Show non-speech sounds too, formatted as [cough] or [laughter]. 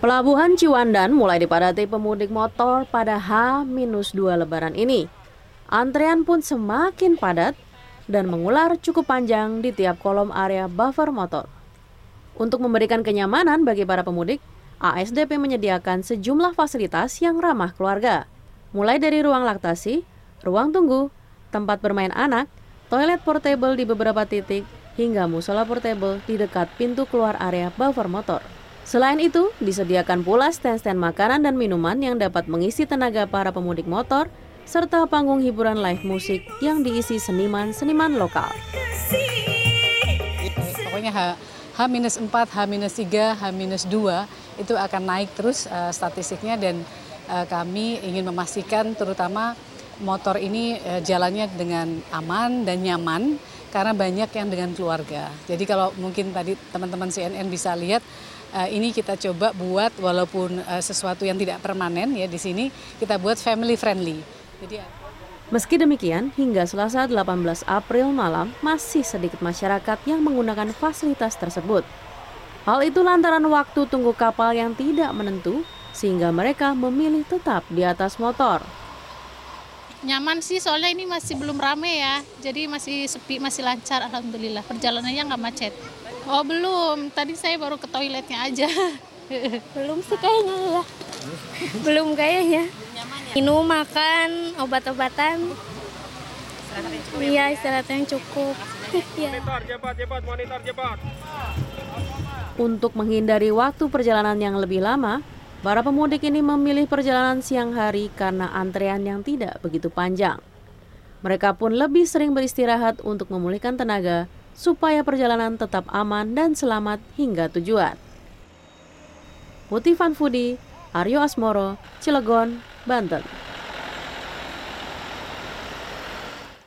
Pelabuhan Ciwandan mulai dipadati pemudik motor pada H-2 lebaran ini. Antrean pun semakin padat dan mengular cukup panjang di tiap kolom area buffer motor. Untuk memberikan kenyamanan bagi para pemudik, ASDP menyediakan sejumlah fasilitas yang ramah keluarga, mulai dari ruang laktasi, ruang tunggu, tempat bermain anak, toilet portable di beberapa titik, hingga musola portable di dekat pintu keluar area buffer motor. Selain itu, disediakan pula stand-stand makanan dan minuman yang dapat mengisi tenaga para pemudik motor, serta panggung hiburan live musik yang diisi seniman-seniman lokal. Pokoknya H, H-4, H-3, H-2 itu akan naik terus uh, statistiknya dan uh, kami ingin memastikan terutama motor ini uh, jalannya dengan aman dan nyaman karena banyak yang dengan keluarga. Jadi kalau mungkin tadi teman-teman CNN bisa lihat uh, ini kita coba buat walaupun uh, sesuatu yang tidak permanen ya di sini kita buat family friendly. Jadi Meski demikian, hingga Selasa 18 April malam masih sedikit masyarakat yang menggunakan fasilitas tersebut. Hal itu lantaran waktu tunggu kapal yang tidak menentu sehingga mereka memilih tetap di atas motor. Nyaman sih soalnya ini masih belum rame ya, jadi masih sepi, masih lancar alhamdulillah. Perjalanannya nggak macet. Oh belum, tadi saya baru ke toiletnya aja. [laughs] belum sih kayaknya ya. belum kayaknya. Minum, makan, obat-obatan. Iya, istirahat yang cukup. [laughs] Monitor, cepat, cepat, monitor, cepat. Untuk menghindari waktu perjalanan yang lebih lama, para pemudik ini memilih perjalanan siang hari karena antrean yang tidak begitu panjang. Mereka pun lebih sering beristirahat untuk memulihkan tenaga supaya perjalanan tetap aman dan selamat hingga tujuan. Putih Van Fudi, Aryo Asmoro, Cilegon, Banten.